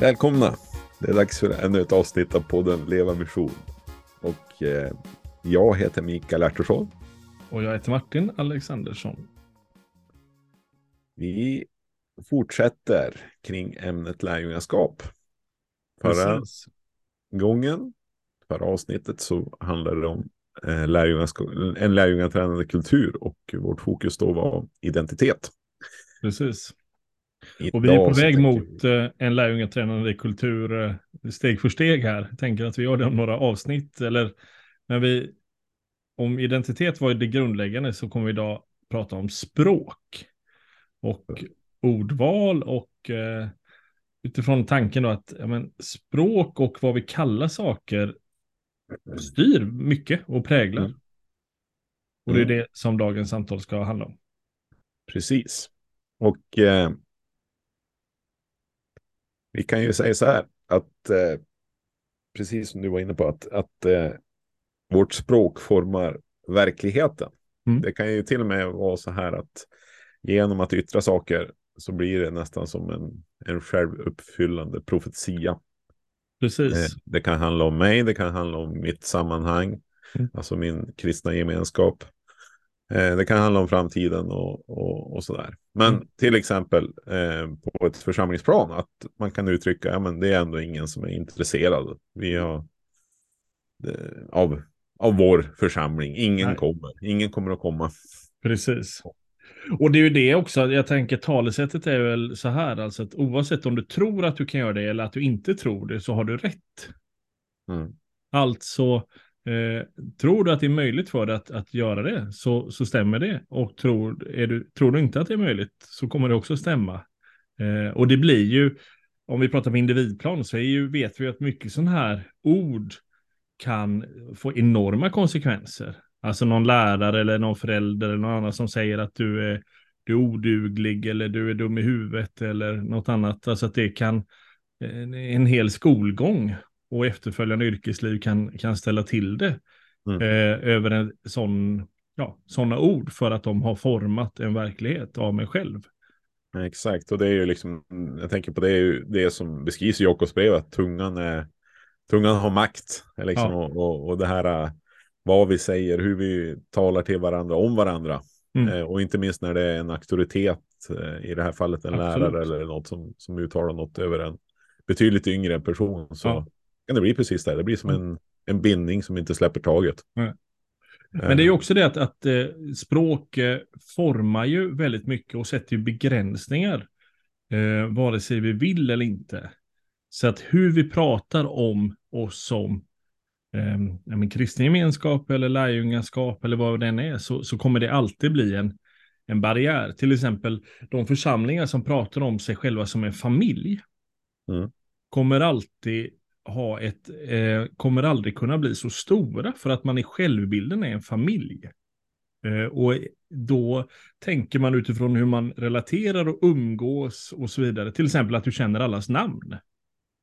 Välkomna! Det är dags för ännu ett avsnitt av podden Leva Mission. Och eh, jag heter Mikael Ertursson. Och jag heter Martin Alexandersson. Vi fortsätter kring ämnet lärjungaskap. Förra Precis. gången, förra avsnittet så handlade det om eh, en lärjungatränande kultur och vårt fokus då var identitet. Precis. Och vi är på väg mot vi... Eh, en lärjungatränande kultur eh, steg för steg här. Jag tänker att vi gör det om några avsnitt. Eller när vi, om identitet var det grundläggande så kommer vi idag prata om språk. Och ordval och eh, utifrån tanken då att ja, men, språk och vad vi kallar saker styr mycket och präglar. Mm. Och det är mm. det som dagens samtal ska handla om. Precis. Och eh, vi kan ju säga så här att eh, precis som du var inne på att, att eh, vårt språk formar verkligheten. Mm. Det kan ju till och med vara så här att genom att yttra saker så blir det nästan som en, en självuppfyllande profetia. Precis. Eh, det kan handla om mig, det kan handla om mitt sammanhang, mm. alltså min kristna gemenskap. Eh, det kan handla om framtiden och, och, och sådär. Men mm. till exempel eh, på ett församlingsplan att man kan uttrycka att ja, det är ändå ingen som är intresserad. Vi har eh, av, av vår församling. Ingen Nej. kommer. Ingen kommer att komma. Precis. Och det är ju det också, jag tänker talesättet är väl så här, alltså att oavsett om du tror att du kan göra det eller att du inte tror det så har du rätt. Mm. Alltså, Eh, tror du att det är möjligt för dig att, att göra det så, så stämmer det. Och tror, är du, tror du inte att det är möjligt så kommer det också stämma. Eh, och det blir ju, om vi pratar på individplan så är ju, vet vi att mycket sådana här ord kan få enorma konsekvenser. Alltså någon lärare eller någon förälder eller någon annan som säger att du är, du är oduglig eller du är dum i huvudet eller något annat. Alltså att det kan eh, en hel skolgång och efterföljande yrkesliv kan, kan ställa till det mm. eh, över en sån, ja, sådana ord för att de har format en verklighet av mig själv. exakt, och det är ju liksom, jag tänker på det, är ju det som beskrivs i Jakobs brev, att tungan, är, tungan har makt. Liksom, ja. och, och, och det här eh, vad vi säger, hur vi talar till varandra om varandra. Mm. Eh, och inte minst när det är en auktoritet, eh, i det här fallet en Absolut. lärare eller något som, som uttalar något över en betydligt yngre person. Så ja kan det bli precis det. Det blir som mm. en, en bindning som inte släpper taget. Mm. Men det är ju också det att, att eh, språk eh, formar ju väldigt mycket och sätter ju begränsningar. Eh, vare sig vi vill eller inte. Så att hur vi pratar om oss som eh, kristen gemenskap eller lärjungaskap eller vad det än är så, så kommer det alltid bli en, en barriär. Till exempel de församlingar som pratar om sig själva som en familj. Mm. Kommer alltid ha ett, eh, kommer aldrig kunna bli så stora för att man i självbilden är en familj. Eh, och då tänker man utifrån hur man relaterar och umgås och så vidare. Till exempel att du känner allas namn.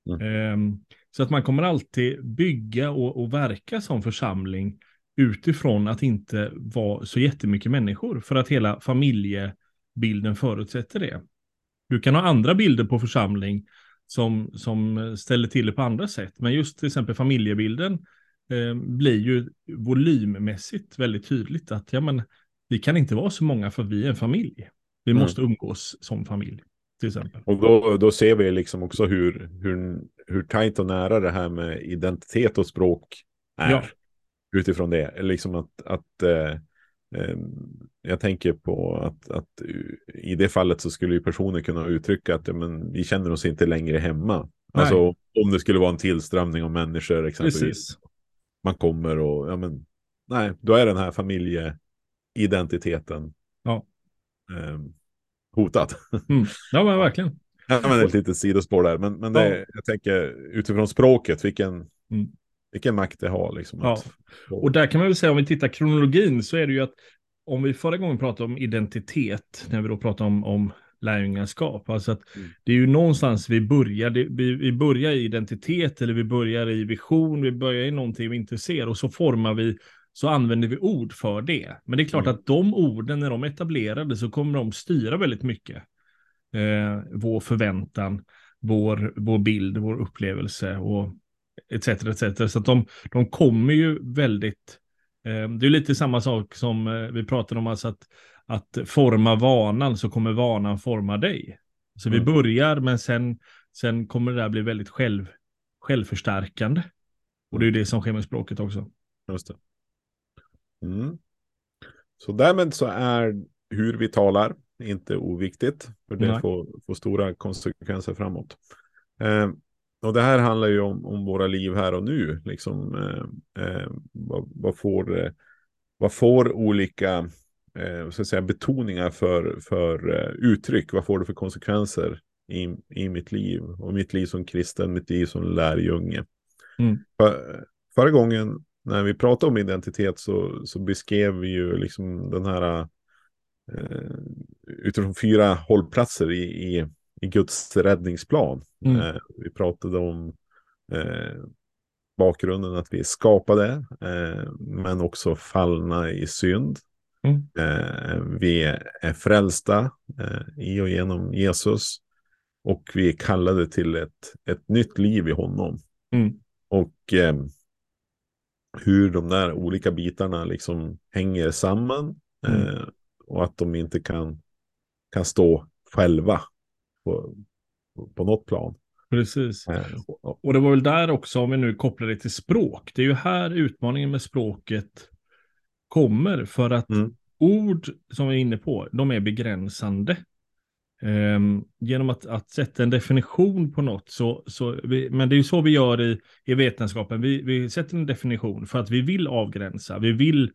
Mm. Eh, så att man kommer alltid bygga och, och verka som församling utifrån att inte vara så jättemycket människor. För att hela familjebilden förutsätter det. Du kan ha andra bilder på församling som, som ställer till det på andra sätt. Men just till exempel familjebilden eh, blir ju volymmässigt väldigt tydligt att ja, men, vi kan inte vara så många för vi är en familj. Vi mm. måste umgås som familj. Till exempel. Och då, då ser vi liksom också hur, hur, hur tajt och nära det här med identitet och språk är. Ja. Utifrån det. Liksom att, att eh, jag tänker på att, att i det fallet så skulle ju personer kunna uttrycka att ja, men, vi känner oss inte längre hemma. Nej. Alltså om det skulle vara en tillströmning av människor exempelvis. Precis. Man kommer och, ja men, nej, då är den här familjeidentiteten ja. eh, hotad. Mm. Ja men verkligen. Ja, men ett litet sidospår där, men, men det, ja. jag tänker utifrån språket, vilken, mm vilken makt det har. Liksom, ja. Att... Och där kan man väl säga, om vi tittar kronologin, så är det ju att om vi förra gången pratade om identitet, när vi då pratade om, om lärjungaskap, alltså att mm. det är ju någonstans vi börjar, det, vi, vi börjar i identitet eller vi börjar i vision, vi börjar i någonting vi inte ser och så formar vi, så använder vi ord för det. Men det är klart mm. att de orden, när de är etablerade, så kommer de styra väldigt mycket. Eh, vår förväntan vår, vår bild, vår upplevelse och etc. etc. Så att de, de kommer ju väldigt, eh, det är lite samma sak som eh, vi pratade om, alltså att, att forma vanan så kommer vanan forma dig. Så mm. vi börjar, men sen, sen kommer det där bli väldigt själv, självförstärkande. Och det är ju det som sker med språket också. Just det. Mm. Så därmed så är hur vi talar inte oviktigt. För det får, får, stora konsekvenser framåt. Eh, och det här handlar ju om, om våra liv här och nu. Liksom, eh, eh, vad, vad, får, vad får olika eh, så att säga, betoningar för, för eh, uttryck? Vad får det för konsekvenser i, i mitt liv? Och mitt liv som kristen, mitt liv som lärjunge. Mm. För, förra gången när vi pratade om identitet så, så beskrev vi ju liksom den här eh, utifrån fyra hållplatser i, i Guds räddningsplan. Mm. Eh, vi pratade om eh, bakgrunden att vi är skapade, eh, men också fallna i synd. Mm. Eh, vi är frälsta eh, i och genom Jesus. Och vi är kallade till ett, ett nytt liv i honom. Mm. Och eh, hur de där olika bitarna liksom hänger samman. Mm. Och att de inte kan, kan stå själva på, på något plan. Precis. Eh. Och det var väl där också, om vi nu kopplar det till språk, det är ju här utmaningen med språket kommer, för att mm. ord som vi är inne på, de är begränsande. Um, genom att, att sätta en definition på något, så, så vi, men det är ju så vi gör i, i vetenskapen, vi, vi sätter en definition för att vi vill avgränsa, vi vill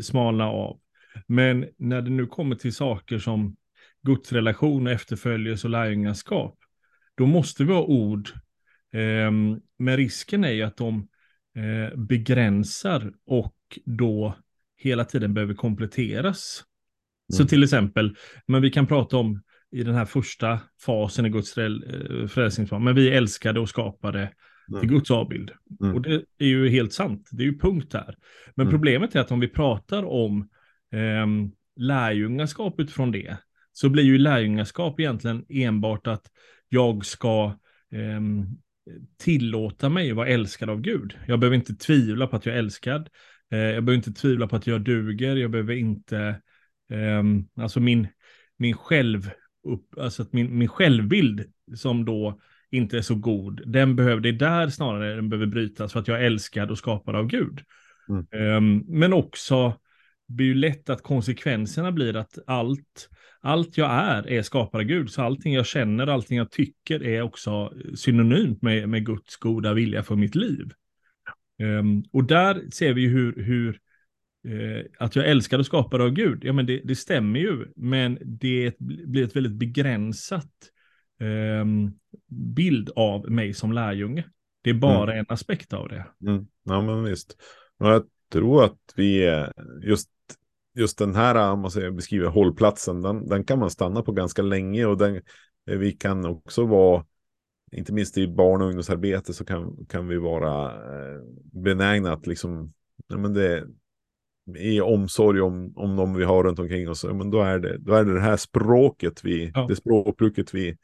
smalna av. Men när det nu kommer till saker som gudsrelation, efterföljelse och lärjungaskap, då måste vi ha ord. Eh, men risken är ju att de eh, begränsar och då hela tiden behöver kompletteras. Mm. Så till exempel, men vi kan prata om i den här första fasen i Guds eh, frälsningsplan, men vi älskade och skapade mm. till Guds avbild. Mm. Och det är ju helt sant, det är ju punkt där. Men mm. problemet är att om vi pratar om eh, lärjungaskap utifrån det, så blir ju lärjungaskap egentligen enbart att jag ska eh, tillåta mig vara älskad av Gud. Jag behöver inte tvivla på att jag är älskad. Eh, jag behöver inte tvivla på att jag duger. Jag behöver inte, eh, alltså min, min själv, upp, alltså att min, min självbild som då inte är så god, den behöver, det är där snarare den behöver brytas för att jag är älskad och skapad av Gud. Mm. Um, men också blir ju lätt att konsekvenserna blir att allt, allt jag är är skapad av Gud. Så allting jag känner, allting jag tycker är också synonymt med, med Guds goda vilja för mitt liv. Um, och där ser vi hur, hur uh, att jag älskar och skapad av Gud, ja men det, det stämmer ju, men det blir ett väldigt begränsat um, bild av mig som lärjunge. Det är bara mm. en aspekt av det. Mm. Ja men visst. Jag tror att vi just just den här, om man säger, beskriver hållplatsen, den, den kan man stanna på ganska länge och den, eh, vi kan också vara, inte minst i barn och ungdomsarbete så kan, kan vi vara eh, benägna att liksom, ja, men det, i omsorg om, om de vi har runt omkring oss, ja, men då är det, då är det det här språket vi, ja. det språkbruket vi,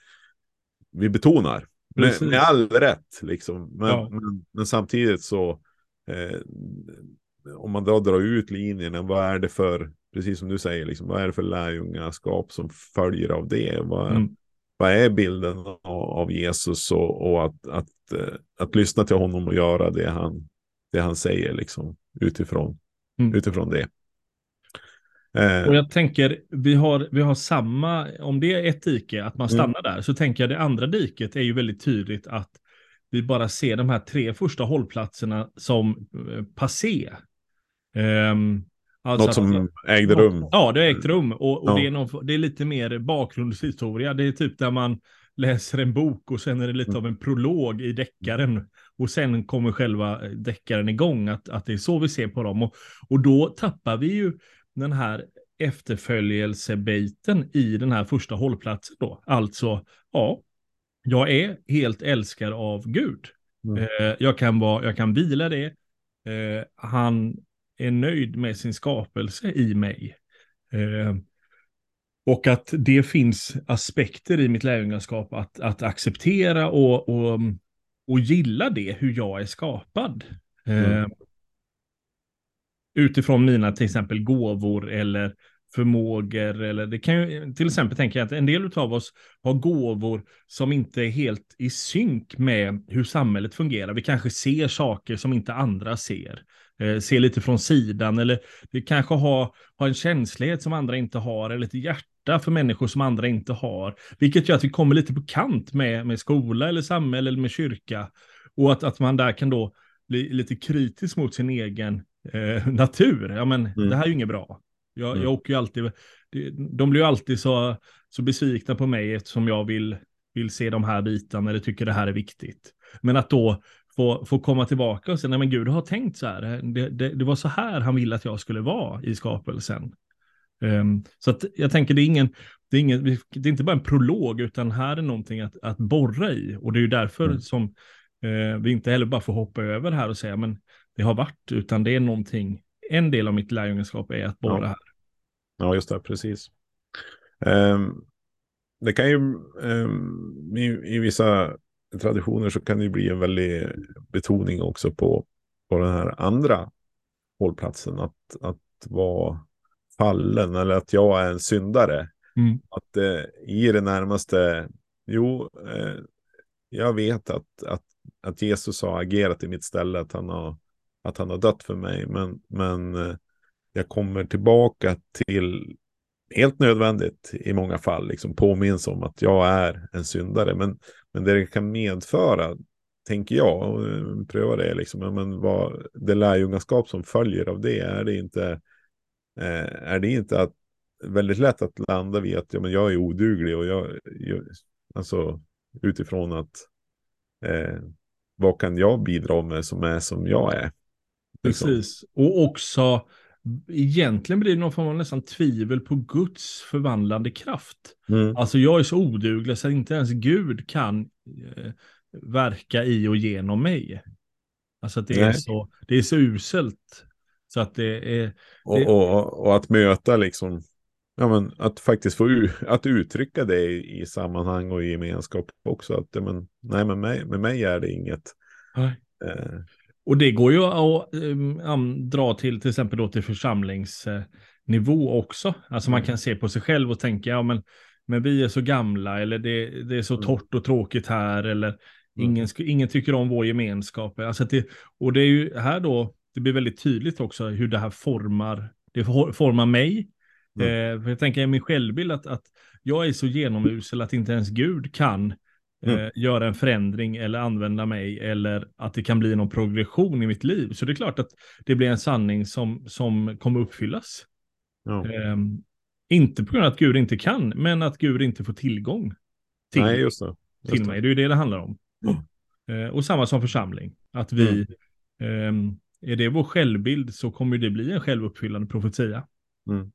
vi betonar. Med, med, all rätt liksom. Men, ja. men, men samtidigt så eh, om man då drar ut linjerna, vad är det för, precis som du säger, liksom, vad är det för lärjungaskap som följer av det? Vad, mm. vad är bilden av, Jesus och, och att, att, att, eh, att, lyssna till honom och göra det han, det han säger liksom, utifrån, mm. utifrån det. Eh. Och jag tänker, vi har, vi har samma, om det är ett dike, att man stannar mm. där, så tänker jag det andra diket är ju väldigt tydligt att vi bara ser de här tre första hållplatserna som eh, passé. Um, alltså Något som att, ägde rum. Ja, det ägt rum. Och, och ja. det, är någon, det är lite mer bakgrundshistoria. Det är typ där man läser en bok och sen är det lite mm. av en prolog i deckaren. Och sen kommer själva deckaren igång, att, att det är så vi ser på dem. Och, och då tappar vi ju den här efterföljelsebiten i den här första hållplatsen då. Alltså, ja, jag är helt älskad av Gud. Mm. Eh, jag, kan vara, jag kan vila det. Eh, han är nöjd med sin skapelse i mig. Eh, Och att det finns aspekter i mitt lärjungaskap att, att acceptera och, och, och gilla det, hur jag är skapad. Mm. Eh, utifrån mina till exempel gåvor eller förmågor eller det kan ju till exempel tänka att en del av oss har gåvor som inte är helt i synk med hur samhället fungerar. Vi kanske ser saker som inte andra ser, eh, ser lite från sidan eller vi kanske har, har en känslighet som andra inte har eller ett hjärta för människor som andra inte har, vilket gör att vi kommer lite på kant med, med skola eller samhälle eller med kyrka och att, att man där kan då bli lite kritisk mot sin egen eh, natur. Ja, men mm. det här är ju inget bra. Jag, mm. jag åker ju alltid, de blir ju alltid så, så besvikna på mig eftersom jag vill, vill se de här bitarna eller tycker det här är viktigt. Men att då få, få komma tillbaka och säga, nej men Gud har tänkt så här, det, det, det var så här han ville att jag skulle vara i skapelsen. Um, så att jag tänker det är ingen, det är, ingen, det är inte bara en prolog, utan här är någonting att, att borra i. Och det är ju därför mm. som uh, vi inte heller bara får hoppa över här och säga, men det har varit, utan det är någonting, en del av mitt lärjungaskap är att borra ja. här. Ja, just det, precis. Um, det kan ju, um, i, i, vissa traditioner så kan det bli en väldig betoning också på, på den här andra hållplatsen. Att, att vara fallen eller att jag är en syndare. Mm. Att eh, i det närmaste, jo, eh, jag vet att, att, att Jesus har agerat i mitt ställe, att han har, att han har dött för mig. Men, men eh, jag kommer tillbaka till, helt nödvändigt i många fall, liksom påminns om att jag är en syndare. Men, men det det kan medföra, tänker jag, och eh, pröva det, liksom, men vad, det lärjungaskap som följer av det, är det inte, eh, är det inte att, väldigt lätt att landa vid att ja, men jag är oduglig och jag, jag alltså utifrån att eh, vad kan jag bidra med som är som jag är? Liksom. Precis, och också egentligen blir det någon form av nästan tvivel på Guds förvandlande kraft. Mm. Alltså jag är så oduglig så att inte ens Gud kan eh, verka i och genom mig. Alltså att det är, så, det är så uselt. Så att det är... Och, det... och, och, att möta liksom, ja men att faktiskt få att uttrycka det i, i sammanhang och i gemenskap också. Att men, nej, med mig, med mig är det inget. Eh, och det går ju att um, dra till till exempel då till församlingsnivå också. Alltså man mm. kan se på sig själv och tänka, ja men, men vi är så gamla eller det, det är så mm. torrt och tråkigt här eller mm. ingen, ingen tycker om vår gemenskap. Alltså det, och det är ju här då, det blir väldigt tydligt också hur det här formar, det formar mig. Mm. Eh, jag tänker i min självbild att, att jag är så genomusel att inte ens Gud kan mm. eh, göra en förändring eller använda mig eller att det kan bli någon progression i mitt liv. Så det är klart att det blir en sanning som, som kommer uppfyllas. Ja. Eh, inte på grund av att Gud inte kan, men att Gud inte får tillgång till, Nej, just det. Just till mig. Det är ju det det handlar om. Mm. Eh, och samma som församling. Att vi, mm. Ehm, är det vår självbild så kommer det bli en självuppfyllande profetia. Mm.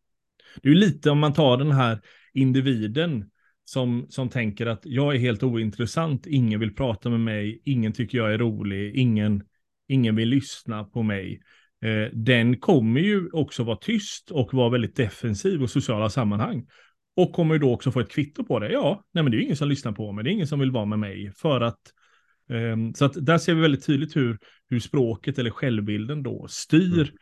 Det är ju lite om man tar den här individen som, som tänker att jag är helt ointressant, ingen vill prata med mig, ingen tycker jag är rolig, ingen, ingen vill lyssna på mig. Eh, den kommer ju också vara tyst och vara väldigt defensiv och sociala sammanhang. Och kommer ju då också få ett kvitto på det. Ja, nej men det är ingen som lyssnar på mig, det är ingen som vill vara med mig. För att, eh, så att där ser vi väldigt tydligt hur, hur språket eller självbilden då styr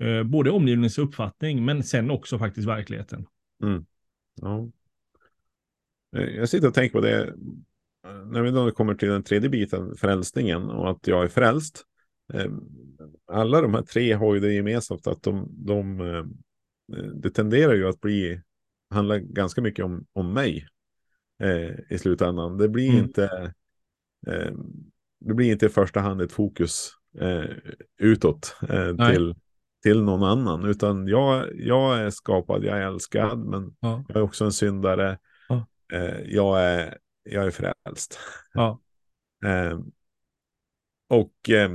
mm. eh, både omgivningens uppfattning, men sen också faktiskt verkligheten. Mm. Ja. Eh, jag sitter och tänker på det eh, när vi då kommer till den tredje biten, frälsningen och att jag är frälst. Eh, alla de här tre har ju det gemensamt att de, de det tenderar ju att bli, handla ganska mycket om, om mig i slutändan. Det blir mm. inte, det blir inte i första hand ett fokus eh, utåt till, till någon annan, utan jag, jag är skapad, jag är älskad, men ja. jag är också en syndare jag, är, jag är frälst. Ja. eh, och eh,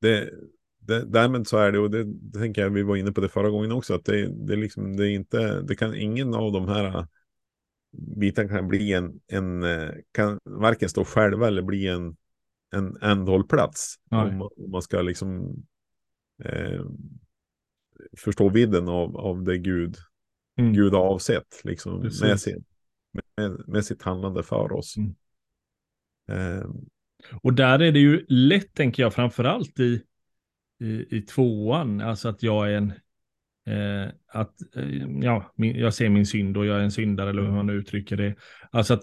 det, det, därmed så är det, och det, det tänker jag vi var inne på det förra gången också, att det, det, liksom, det är inte, det kan ingen av de här bitarna kan bli en, en kan varken stå själva eller bli en, en ändhållplats. Om, om, man ska liksom eh, förstå vidden av, av det Gud, mm. Gud har avsett. Liksom, med, sin, med, med, sitt handlande för oss. Mm. Eh. Och där är det ju lätt, tänker jag, framförallt i, i, i tvåan, alltså att jag är en Eh, att eh, ja, min, jag ser min synd och jag är en syndare eller hur man uttrycker det. Alltså att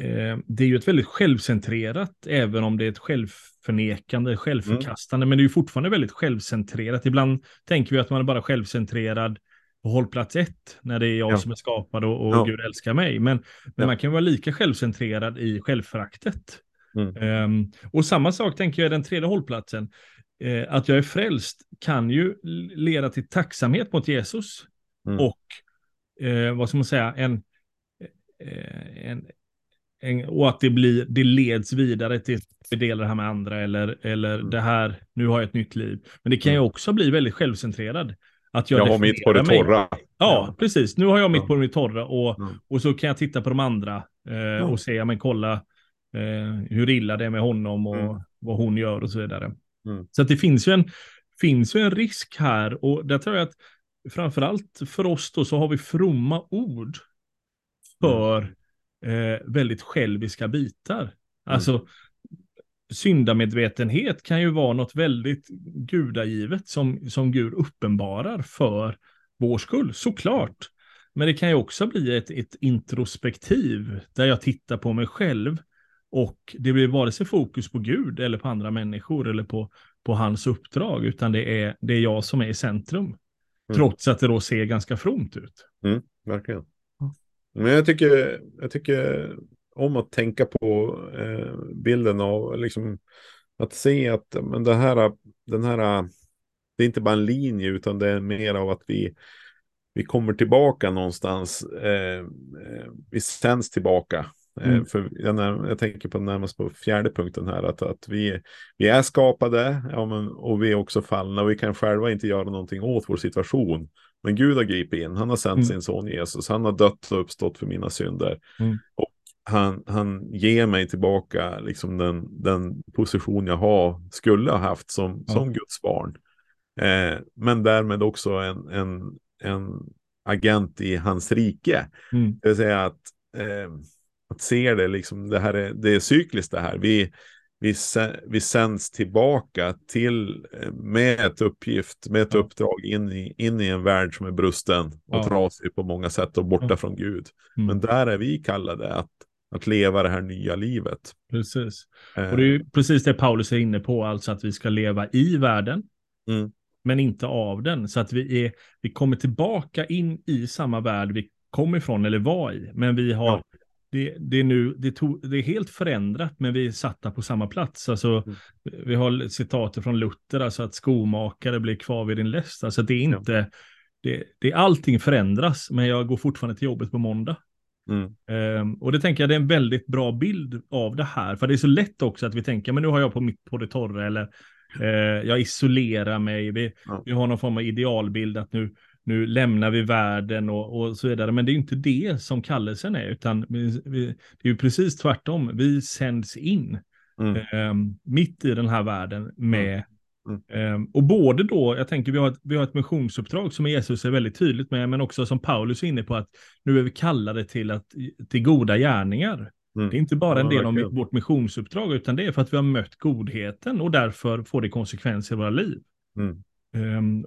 eh, det är ju ett väldigt självcentrerat, även om det är ett självförnekande, självförkastande, mm. men det är ju fortfarande väldigt självcentrerat. Ibland tänker vi att man är bara självcentrerad på hållplats ett, när det är jag ja. som är skapad och, och ja. Gud älskar mig. Men, men ja. man kan vara lika självcentrerad i självföraktet. Mm. Um, och samma sak tänker jag i den tredje hållplatsen eh, att jag är frälst kan ju leda till tacksamhet mot Jesus. Mm. Och eh, vad ska man säga, en, eh, en, en, och att det, blir, det leds vidare till att vi delar det här med andra eller, eller mm. det här, nu har jag ett nytt liv. Men det kan ju också bli väldigt självcentrerad. Att jag, jag har mitt på det torra. Ja, precis. Nu har jag mitt på det torra och, mm. och så kan jag titta på de andra eh, och säga, men kolla eh, hur illa det är med honom och mm. vad hon gör och så vidare. Mm. Så det finns ju, en, finns ju en risk här och där tror jag att framförallt för oss då så har vi fromma ord för mm. eh, väldigt själviska bitar. Mm. Alltså syndamedvetenhet kan ju vara något väldigt gudagivet som, som Gud uppenbarar för vår skull, såklart. Men det kan ju också bli ett, ett introspektiv där jag tittar på mig själv och det blir vare sig fokus på Gud eller på andra människor eller på, på hans uppdrag, utan det är, det är jag som är i centrum. Mm. Trots att det då ser ganska fromt ut. Mm, verkligen. Men jag tycker, jag tycker om att tänka på eh, bilden av liksom, att se att men det här, den här, det är inte bara en linje utan det är mer av att vi, vi kommer tillbaka någonstans. Eh, eh vi sänds tillbaka Eh, mm. För jag, jag, tänker på närmast på fjärde punkten här, att, att vi, vi är skapade ja, men, och vi är också fallna vi kan själva inte göra någonting åt vår situation. Men Gud har gripit in, han har sänt mm. sin son Jesus, han har dött och uppstått för mina synder. Mm. Och han, han ger mig tillbaka liksom den, den position jag har, skulle ha haft som, som Guds barn. Eh, men därmed också en, en, en agent i hans rike. Mm. Det vill säga att eh, att se det, liksom, det, här är, det är cykliskt det här. Vi, vi, vi sänds tillbaka till eh, med ett uppgift, med ett uppdrag in i, in i en värld som är brusten och ja. trasig på många sätt och borta ja. från Gud. Mm. Men där är vi kallade att, att leva det här nya livet. Precis. Eh. Och det är ju precis det Paulus är inne på, alltså att vi ska leva i världen. Mm. Men inte av den, så att vi, är, vi kommer tillbaka in i samma värld vi kom ifrån eller var i. Men vi har ja det, det, är nu, det, tog, det är helt förändrat, men vi är satta på samma plats. Alltså, mm. Vi har citatet från Luther, alltså att skomakare blir kvar vid din läst. Alltså det är inte, ja. det, det, allting förändras, men jag går fortfarande till jobbet på måndag. Mm. Um, och det tänker jag det är en väldigt bra bild av det här, för det är så lätt också att vi tänker, men nu har jag på mitt på det torra, eller uh, jag isolerar mig, vi, ja. vi har någon form av idealbild att nu, nu lämnar vi världen och, och så vidare. Men det är inte det som kallelsen är, utan vi, vi, det är ju precis tvärtom. Vi sänds in mm. eh, mitt i den här världen med Mm. Mm. och både då, jag tänker vi har, ett, vi har ett missionsuppdrag som Jesus är väldigt tydligt med, men också som Paulus är inne på att nu är vi kallade till, att, till goda gärningar. Mm. Det är inte bara en del av vårt missionsuppdrag, utan det är för att vi har mött godheten och därför får det konsekvenser i våra liv. Um,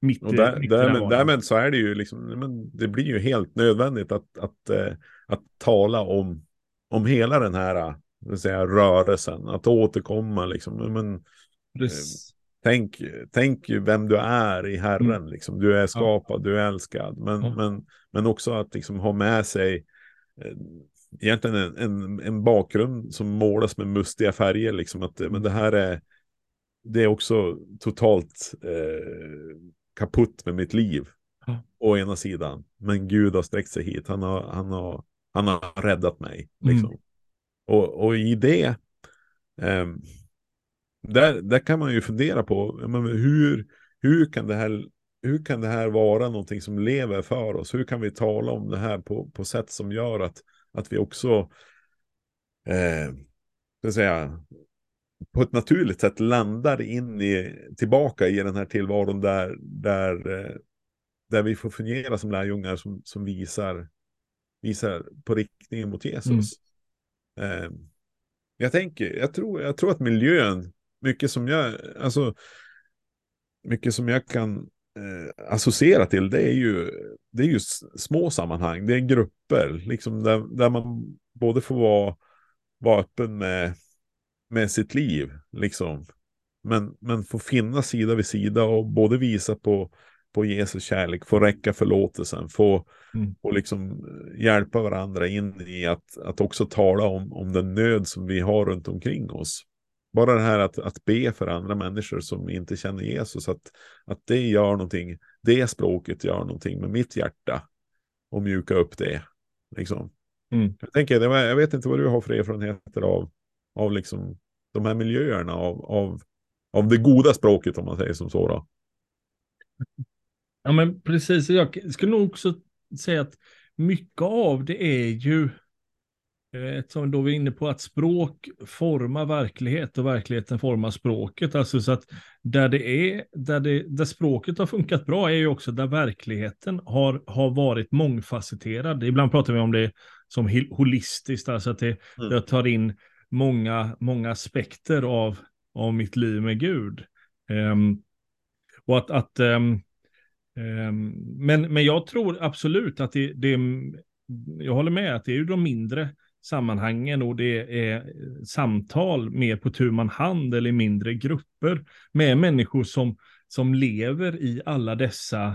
mitt, och där, mitt därmed, därmed, så är det ju liksom, men det blir ju helt nödvändigt att, att, eh, att tala om, om hela den här säga, rörelsen, att återkomma liksom. Men, eh, tänk, tänk vem du är i Herren, mm. liksom. du är skapad, ja. du är älskad, men, ja. men, men också att liksom, ha med sig eh, egentligen en, en, en, bakgrund som målas med mustiga färger, liksom, att men det här är det är också totalt eh, kaputt med mitt liv. Ja. Å ena sidan. Men Gud har sträckt sig hit. Han har, han har, han har räddat mig. Mm. Liksom. Mm. Och, och i det. Eh, där, där kan man ju fundera på. Men hur, hur, kan det här, hur kan det här vara någonting som lever för oss? Hur kan vi tala om det här på, på sätt som gör att, att vi också. Eh, säga, på ett naturligt sätt landar in i, tillbaka i den här tillvaron där, där, eh, där vi får fungera som lärjungar som, som visar, visar på riktningen mot Jesus. Mm. Eh, jag tänker, jag tror, jag tror att miljön, mycket som jag, alltså, mycket som jag kan eh, associera till, det är ju, det är ju små sammanhang, det är grupper, liksom där, där man både får vara, vara öppen med med sitt liv. Liksom. Men, men få finna sida vid sida och både visa på, på Jesus kärlek, få räcka förlåtelsen, få, mm. få liksom hjälpa varandra in i att, att också tala om, om den nöd som vi har runt omkring oss. Bara det här att, att be för andra människor som inte känner Jesus, att, att det gör någonting, det språket gör någonting med mitt hjärta och mjuka upp det. Liksom. Mm. Jag, tänker, jag vet inte vad du har för erfarenheter av, av liksom de här miljöerna av, av, av det goda språket om man säger som så. Då. Ja men precis, jag skulle nog också säga att mycket av det är ju eh, som då vi är inne på att språk formar verklighet och verkligheten formar språket. Alltså så att där det är, där, det, där språket har funkat bra är ju också där verkligheten har, har varit mångfacetterad. Ibland pratar vi om det som holistiskt, alltså att det, mm. det tar in många, många aspekter av, av mitt liv med Gud. Um, och att, att um, um, men, men jag tror absolut att det, det, jag håller med att det är ju de mindre sammanhangen och det är samtal mer på tu man hand eller i mindre grupper med människor som, som lever i alla dessa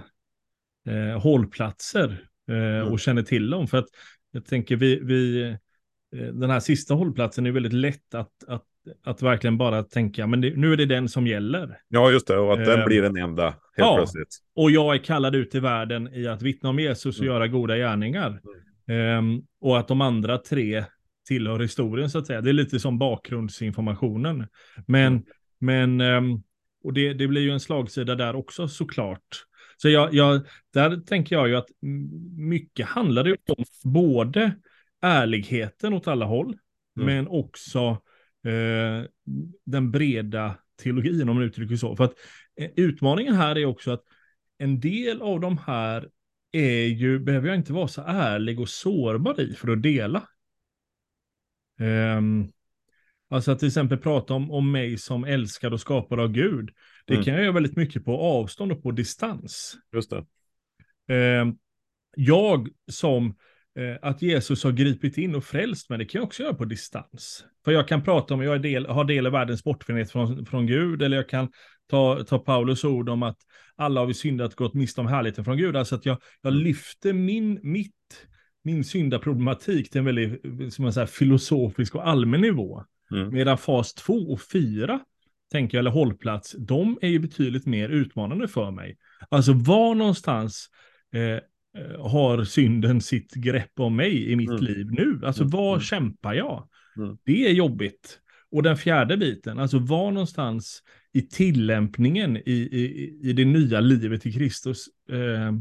eh, hållplatser eh, mm. och känner till dem. För att jag tänker vi, vi Eh, den här sista hållplatsen är väldigt lätt att, att, att verkligen bara tänka, men det, nu är det den som gäller. Ja, just det, och att den uh, blir den enda helt ja, plötsligt. Och jag är kallad ut i världen i att vittna om Jesus och mm. göra goda gärningar. Um, och att de andra tre tillhör historien så att säga. Det är lite som bakgrundsinformationen. Men, mm. men um, och det, det blir ju en slagsida där också såklart. Så jag, jag, där tänker jag ju att mycket handlar det om både ärligheten åt alla håll, mm. men också eh, den breda teologin om man uttrycker så. För att eh, utmaningen här är också att en del av de här är ju, behöver jag inte vara så ärlig och sårbar i för att dela. Um, alltså att till exempel prata om, om mig som älskad och skapad av Gud. Det mm. kan jag göra väldigt mycket på avstånd och på distans. Just det. Um, jag som att Jesus har gripit in och frälst mig, det kan jag också göra på distans. För jag kan prata om, jag del, har del i världens bortförhet från, från Gud, eller jag kan ta, ta Paulus ord om att alla har vi syndat gått miste om härligheten från Gud. Alltså att jag, jag lyfter min, mitt, min syndaproblematik till en väldigt som man säger, filosofisk och allmän nivå. Mm. Medan fas 2 och 4, tänker jag, eller hållplats, de är ju betydligt mer utmanande för mig. Alltså var någonstans eh, Eh, har synden sitt grepp om mig i mitt mm. liv nu? Alltså mm. var mm. kämpar jag? Mm. Det är jobbigt. Och den fjärde biten, alltså var någonstans i tillämpningen i, i, i det nya livet i Kristus eh,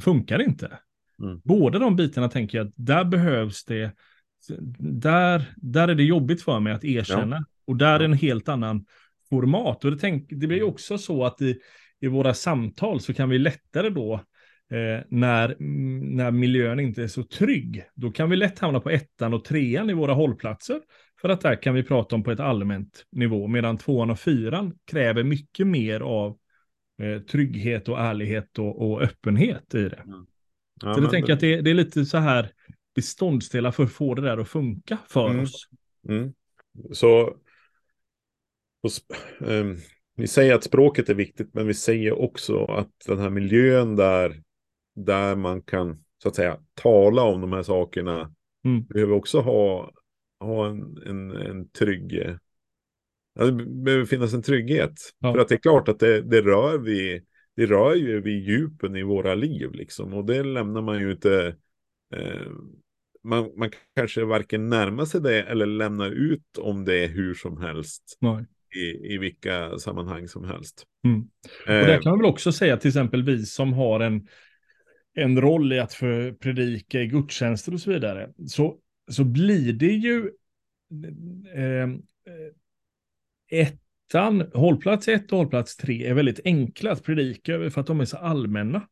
funkar inte. Mm. Båda de bitarna tänker jag att där behövs det, där, där är det jobbigt för mig att erkänna. Ja. Och där är en helt annan format. Och det, tänk, det blir ju mm. också så att i, i våra samtal så kan vi lättare då eh, när, när miljön inte är så trygg. Då kan vi lätt hamna på ettan och trean i våra hållplatser. För att där kan vi prata om på ett allmänt nivå. Medan tvåan och fyran kräver mycket mer av eh, trygghet och ärlighet och, och öppenhet i det. Mm. Ja, så jag tänker att det, det, är lite så här beståndsdelar för att få det där att funka för mm. oss. Mm. Så, så um, vi säger att språket är viktigt, men vi säger också att den här miljön där där man kan så att säga tala om de här sakerna. Mm. Behöver också ha, ha en, en, en trygg... det behöver finnas en trygghet. Ja. För att det är klart att det, det rör vi det rör ju vid djupen i våra liv liksom. Och det lämnar man ju inte. Eh, man, man kanske varken närmar sig det eller lämnar ut om det hur som helst. Nej. I, I vilka sammanhang som helst. Mm. Och det kan man väl också säga till exempel vi som har en en roll i att för predika i gudstjänster och så vidare, så, så blir det ju eh, eh, ettan, hållplats ett och hållplats tre är väldigt enkla att predika över för att de är så allmänna.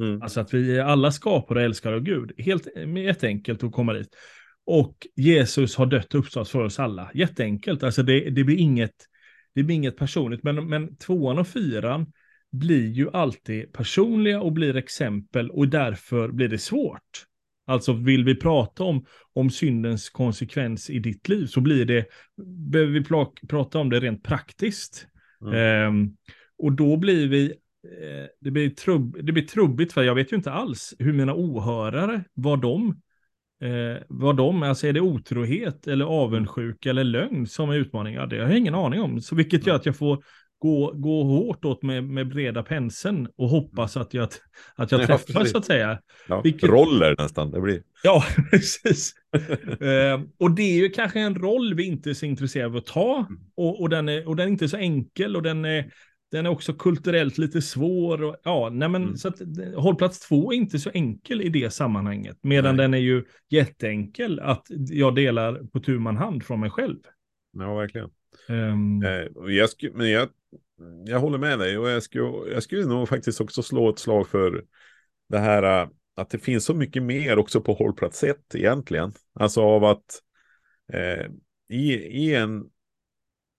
Mm. Alltså att vi är alla skapade och älskar av Gud. Helt jätteenkelt att komma dit. Och Jesus har dött och uppstått för oss alla. Jätteenkelt. Alltså det, det, blir inget, det blir inget personligt. Men, men tvåan och fyran blir ju alltid personliga och blir exempel och därför blir det svårt. Alltså vill vi prata om, om syndens konsekvens i ditt liv så blir det, behöver vi prata om det rent praktiskt. Mm. Um, och då blir vi, eh, det, blir trubb, det blir trubbigt för jag vet ju inte alls hur mina åhörare, vad de, eh, vad de, alltså är det otrohet eller avundsjuka eller lögn som är utmaningar? Det har jag ingen aning om. Så vilket gör att jag får gå, gå hårt åt med, med breda penseln och hoppas att jag, att jag träffar ja, så att säga. Ja, Vilket... Roller nästan, det blir. Ja, precis. uh, och det är ju kanske en roll vi inte är så intresserade av att ta. Mm. Och, och, den, är, och den är inte så enkel och den är, den är också kulturellt lite svår. Och, ja, nej men, mm. så att, hållplats två är inte så enkel i det sammanhanget. Medan nej. den är ju jätteenkel att jag delar på tu man hand från mig själv. Ja, verkligen. Um... Eh, jag, men jag jag håller med dig och jag skulle, jag skulle nog faktiskt också slå ett slag för det här äh, att det finns så mycket mer också på hållplats 1 egentligen. Alltså av att eh, i, i en,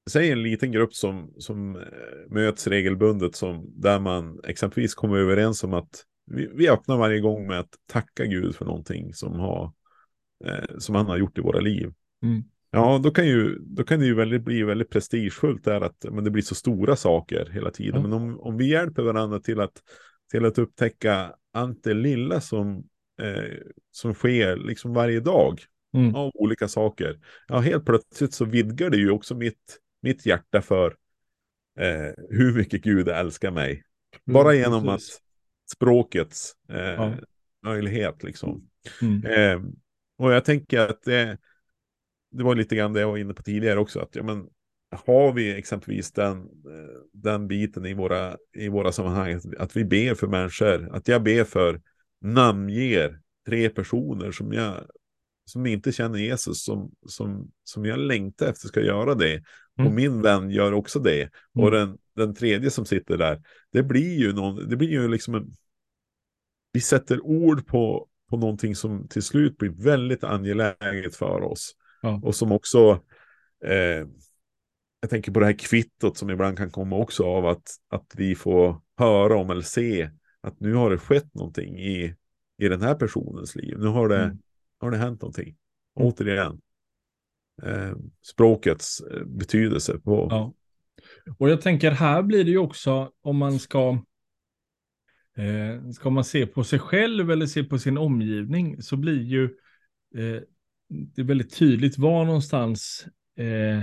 säg en liten grupp som, som eh, möts regelbundet som där man exempelvis kommer överens om att vi, vi öppnar varje gång med att tacka Gud för någonting som, har, eh, som han har gjort i våra liv. Mm. Ja, då kan, ju, då kan det ju väldigt, bli väldigt prestigefullt där att men det blir så stora saker hela tiden. Mm. Men om, om vi hjälper varandra till att, till att upptäcka allt det lilla som, eh, som sker liksom varje dag mm. av olika saker. Ja, helt plötsligt så vidgar det ju också mitt, mitt hjärta för eh, hur mycket Gud älskar mig. Mm, Bara genom precis. att språkets eh, ja. möjlighet liksom. Mm. Eh, och jag tänker att det det var lite grann det jag var inne på tidigare också, att ja, men, har vi exempelvis den, eh, den biten i våra, i våra sammanhang, att vi ber för människor, att jag ber för, namnger tre personer som jag som inte känner Jesus, som, som, som jag längtar efter ska göra det. Mm. Och min vän gör också det. Mm. Och den, den tredje som sitter där, det blir ju någon, det blir ju liksom en, vi sätter ord på, på någonting som till slut blir väldigt angeläget för oss. Ja. Och som också, eh, jag tänker på det här kvittot som ibland kan komma också av att, att vi får höra om eller se att nu har det skett någonting i, i den här personens liv. Nu har det, mm. har det hänt någonting. Mm. Återigen, eh, språkets eh, betydelse. På... Ja. Och jag tänker här blir det ju också om man ska eh, Ska man se på sig själv eller se på sin omgivning så blir ju eh, det är väldigt tydligt var någonstans, eh,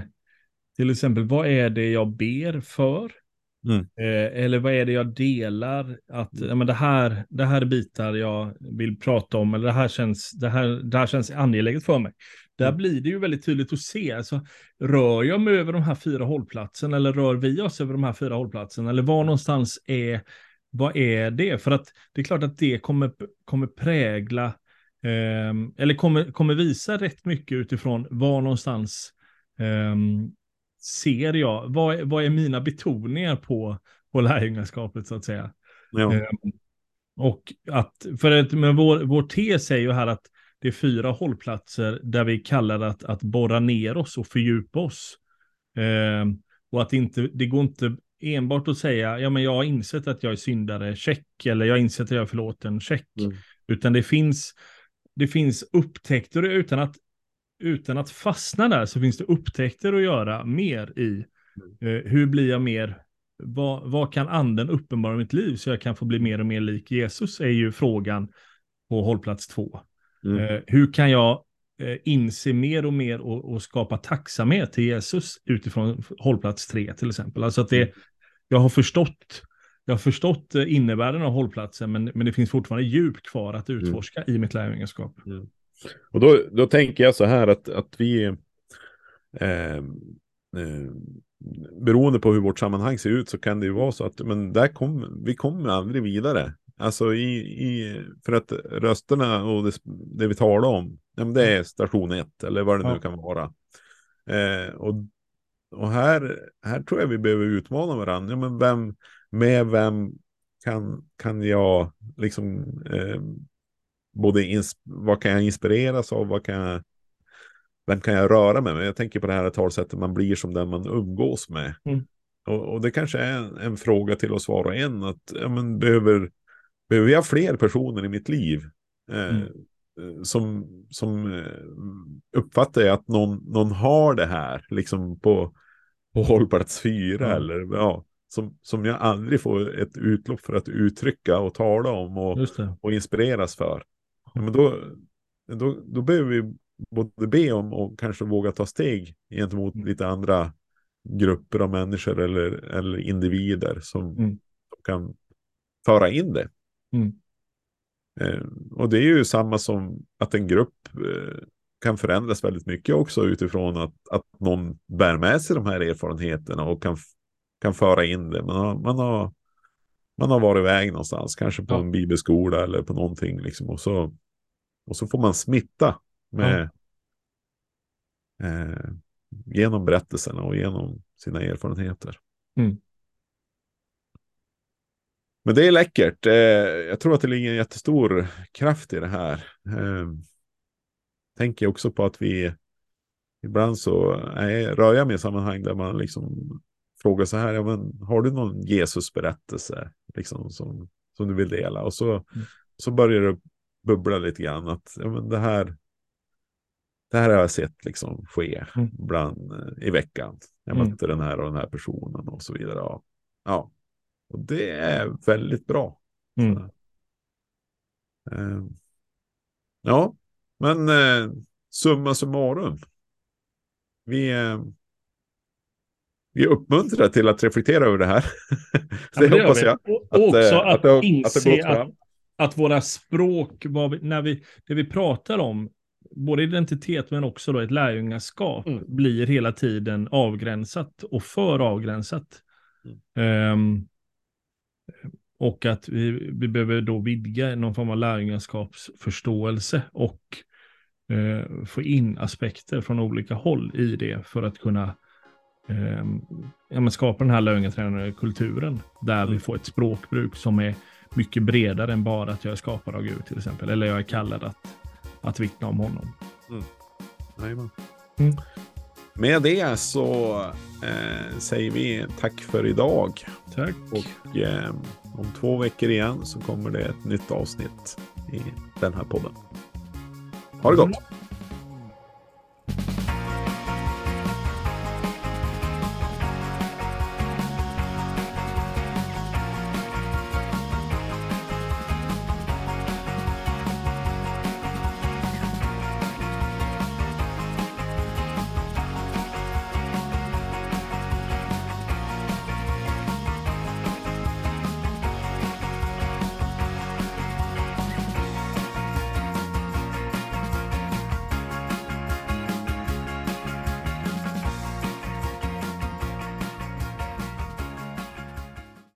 till exempel vad är det jag ber för? Mm. Eh, eller vad är det jag delar? Att ja, men det, här, det här är bitar jag vill prata om, eller det här känns, det här, det här känns angeläget för mig. Där mm. blir det ju väldigt tydligt att se, alltså, rör jag mig över de här fyra hållplatsen eller rör vi oss över de här fyra hållplatsen? Eller var någonstans är, vad är det? För att det är klart att det kommer, kommer prägla Um, eller kommer, kommer visa rätt mycket utifrån var någonstans um, ser jag, vad, vad är mina betoningar på, på lärjungaskapet så att säga. Ja. Um, och att, för att, men vår, vår tes är ju här att det är fyra hållplatser där vi kallar att, att borra ner oss och fördjupa oss. och att inte, det går inte enbart att säga, ja men jag har insett att jag är syndare, check, eller jag har insett att jag är förlåten, check. Mm. Utan det finns, det finns upptäckter utan att, utan att fastna där så finns det upptäckter att göra mer i. Mm. Eh, hur blir jag mer, vad, vad kan anden uppenbara i mitt liv så jag kan få bli mer och mer lik Jesus är ju frågan på hållplats två. Mm. Eh, hur kan jag eh, inse mer och mer och, och, skapa tacksamhet till Jesus utifrån hållplats tre till exempel. Alltså att det, mm. jag har förstått jag har förstått eh, innebörden av hållplatsen, men, men det finns fortfarande djup kvar att mm. utforska mm. i mitt lärjungaskap. Mm. Och då, då tänker jag så här att, att vi, eh, eh, beroende på hur vårt sammanhang ser ut så kan det ju vara så att men där kom, vi kommer aldrig vidare. Alltså i, i, för att rösterna och det, det vi talar om, ja, det är station ett eller vad det ja. nu kan vara. Eh, och och här, här tror jag vi behöver utmana varandra. Ja, men vem, med vem kan, kan jag liksom eh, både ins vad kan jag inspireras av, vad kan jag, vem kan jag röra mig med? Jag tänker på det här talsättet, man blir som den man umgås med. Mm. Och, och, det kanske är en, en, fråga till oss var och en, att ja, men behöver, behöver jag fler personer i mitt liv? Eh, mm. Som, som eh, uppfattar jag att någon, någon har det här, liksom på, på hållplats fyra mm. eller ja som, som jag aldrig får ett utlopp för att uttrycka och tala om och, och inspireras för. Ja, men då, då, då behöver vi både be om och kanske våga ta steg gentemot mm. lite andra grupper av människor eller, eller individer som, mm. kan föra in det. Mm. Eh, och det är ju samma som att en grupp eh, kan förändras väldigt mycket också utifrån att, att någon bär med sig de här erfarenheterna och kan kan föra in det. Man har, man har, man har varit iväg någonstans, kanske på ja. en bibelskola eller på någonting. Liksom, och, så, och så får man smitta med, ja. eh, genom berättelserna och genom sina erfarenheter. Mm. Men det är läckert. Eh, jag tror att det ligger en jättestor kraft i det här. Eh, tänker också på att vi ibland så är, rör jag mig i sammanhang där man liksom fråga så här, ja, men, har du någon Jesusberättelse liksom, som, som du vill dela? Och så, mm. så börjar det bubbla lite grann att ja, men det här det här har jag sett liksom ske mm. bland, eh, i veckan. Jag mm. mötte den här och den här personen och så vidare. Ja, och det är väldigt bra. Uh, ja, men uh, summa summarum. Vi, uh, vi uppmuntrar till att reflektera över det här. det, det hoppas jag. Och att, också att, att, det, inse att, att, att, våra språk, vi, när vi, det vi pratar om, både identitet men också då ett lärjungaskap, mm. blir hela tiden avgränsat och för avgränsat. Mm. Um, och att vi, vi behöver då vidga någon form av lärjungaskapsförståelse och uh, få in aspekter från olika håll i det för att kunna eh, ja, skapa den här lögntränarkulturen där mm. vi får ett språkbruk som är mycket bredare än bara att jag är skapad av Gud till exempel. Eller jag är kallad att, att vittna om honom. Mm. Mm. Med det så eh, säger vi tack för idag. Tack. Och eh, om två veckor igen så kommer det ett nytt avsnitt i den här podden. Ha det gott! Mm.